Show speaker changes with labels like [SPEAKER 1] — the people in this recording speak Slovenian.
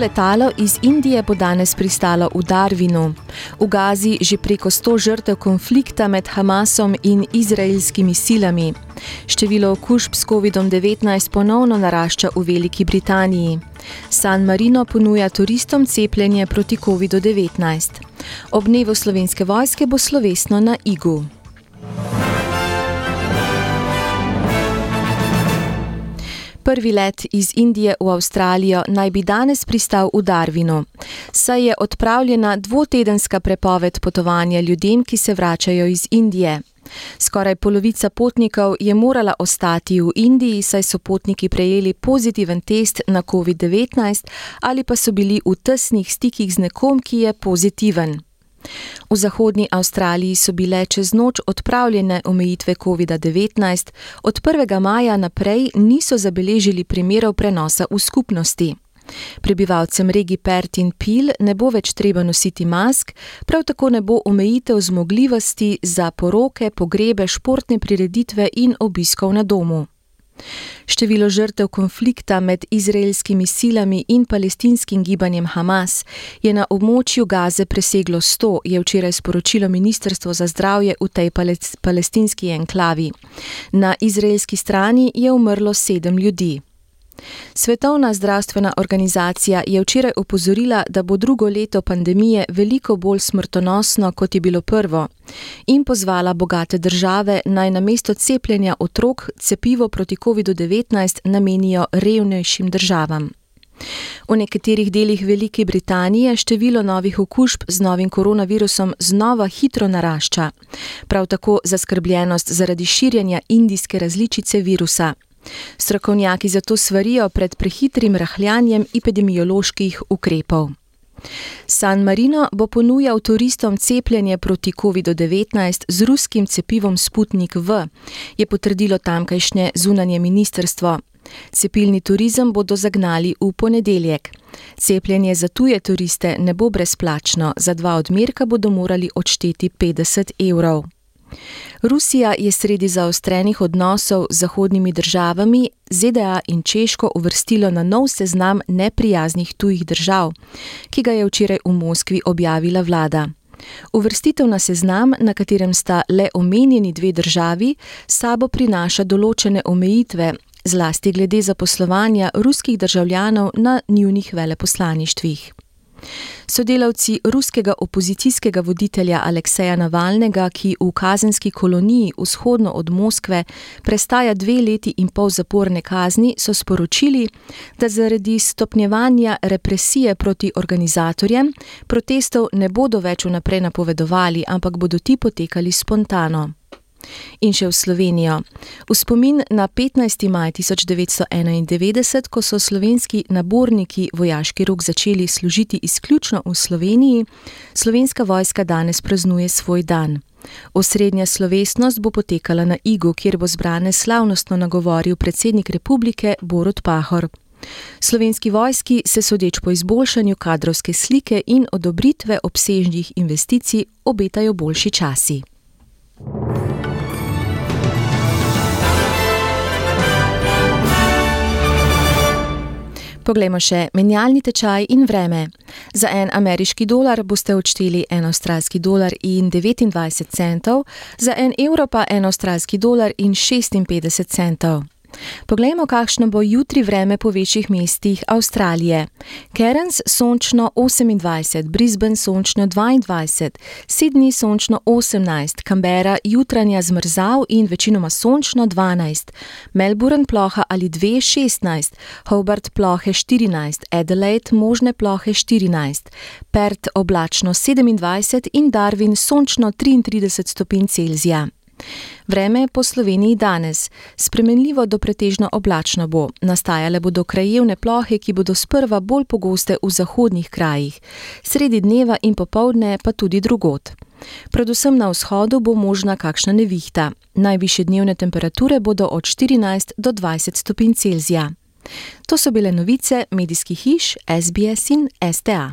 [SPEAKER 1] Letalo iz Indije bo danes pristalo v Darwinu. V Gazi že preko 100 žrtev konflikta med Hamasom in izraelskimi silami. Število okužb s COVID-19 ponovno narašča v Veliki Britaniji. San Marino ponuja turistom cepljenje proti COVID-19. Ob dnevu slovenske vojske bo slovesno na Igu. Prvi let iz Indije v Avstralijo naj bi danes pristal v Darwinu. Saj je odpravljena dvotedenska prepoved potovanja ljudem, ki se vračajo iz Indije. Skoraj polovica potnikov je morala ostati v Indiji, saj so potniki prejeli pozitiven test na COVID-19 ali pa so bili v tesnih stikih z nekom, ki je pozitiven. V zahodnji Avstraliji so bile čez noč odpravljene omejitve COVID-19, od 1. maja naprej niso zabeležili primerov prenosa v skupnosti. Prebivalcem regij Pert in Pil ne bo več treba nositi mask, prav tako ne bo omejitev zmogljivosti za poroke, pogrebe, športne prireditve in obiskov na domu. Število žrtev konflikta med izraelskimi silami in palestinskim gibanjem Hamas je na območju Gaze preseglo 100, je včeraj sporočilo Ministrstvo za zdravje v tej palestinski enklavi. Na izraelski strani je umrlo sedem ljudi. Svetovna zdravstvena organizacija je včeraj opozorila, da bo drugo leto pandemije veliko bolj smrtonosno, kot je bilo prvo, in pozvala bogate države naj namesto cepljenja otrok cepivo proti COVID-19 namenijo revnejšim državam. V nekaterih delih Velike Britanije število novih okužb z novim koronavirusom znova hitro narašča, prav tako zaskrbljenost zaradi širjenja indijske različice virusa. Strokovnjaki zato svarijo pred prehitrim rahljanjem epidemioloških ukrepov. San Marino bo ponujal turistom cepljenje proti COVID-19 z ruskim cepivom Sputnik V, je potrdilo tamkajšnje zunanje ministrstvo. Cepilni turizem bodo zagnali v ponedeljek. Cepljenje za tuje turiste ne bo brezplačno, za dva odmerka bodo morali odšteti 50 evrov. Rusija je sredi zaostrenih odnosov z zahodnimi državami ZDA in Češko uvrstilo na nov seznam neprijaznih tujih držav, ki ga je včeraj v Moskvi objavila vlada. Uvrstitev na seznam, na katerem sta le omenjeni dve državi, sabo prinaša določene omejitve, zlasti glede zaposlovanja ruskih državljanov na njunih veleposlaništvih. Sodelavci ruskega opozicijskega voditelja Alekseja Navalnega, ki v kazenski koloniji vzhodno od Moskve prestaja dve leti in pol zaporne kazni, so sporočili, da zaradi stopnjevanja represije proti organizatorjem protestov ne bodo več vnaprej napovedovali, ampak bodo ti potekali spontano. In še v Slovenijo. V spomin na 15. maj 1991, ko so slovenski naborniki vojaški rok začeli služiti izključno v Sloveniji, slovenska vojska danes praznuje svoj dan. Osrednja slovesnost bo potekala na Igu, kjer bo zbrane slavnostno nagovoril predsednik republike Borod Pahor. Slovenski vojski se sodeč po izboljšanju kadrovske slike in odobritve obsežnih investicij obetajo boljši časi. Poglejmo še menjalni tečaj in vreme. Za en ameriški dolar boste odšteli en avstralski dolar in 29 centov, za en evro pa en avstralski dolar in 56 centov. Poglejmo, kakšno bo jutri vreme po večjih mestih Avstralije. Cairns sončno 28, Brisbane sončno 22, Sydney sončno 18, Canberra jutranja zmrzav in večinoma sončno 12, Melbourne ploha ali 2 16, Hobart plohe 14, Adelaide možne plohe 14, Perth oblačno 27 in Darwin sončno 33 stopinj Celzija. Vreme po Sloveniji danes: spremenljivo do pretežno oblačno bo, nastajale bodo krajevne plohe, ki bodo sprva bolj pogoste v zahodnih krajih, sredi dneva in popovdne pa tudi drugot. Predvsem na vzhodu bo možna kakšna nevihta. Najviše dnevne temperature bodo od 14 do 20 stopinj Celzija. To so bile novice medijskih hiš SBS in STA.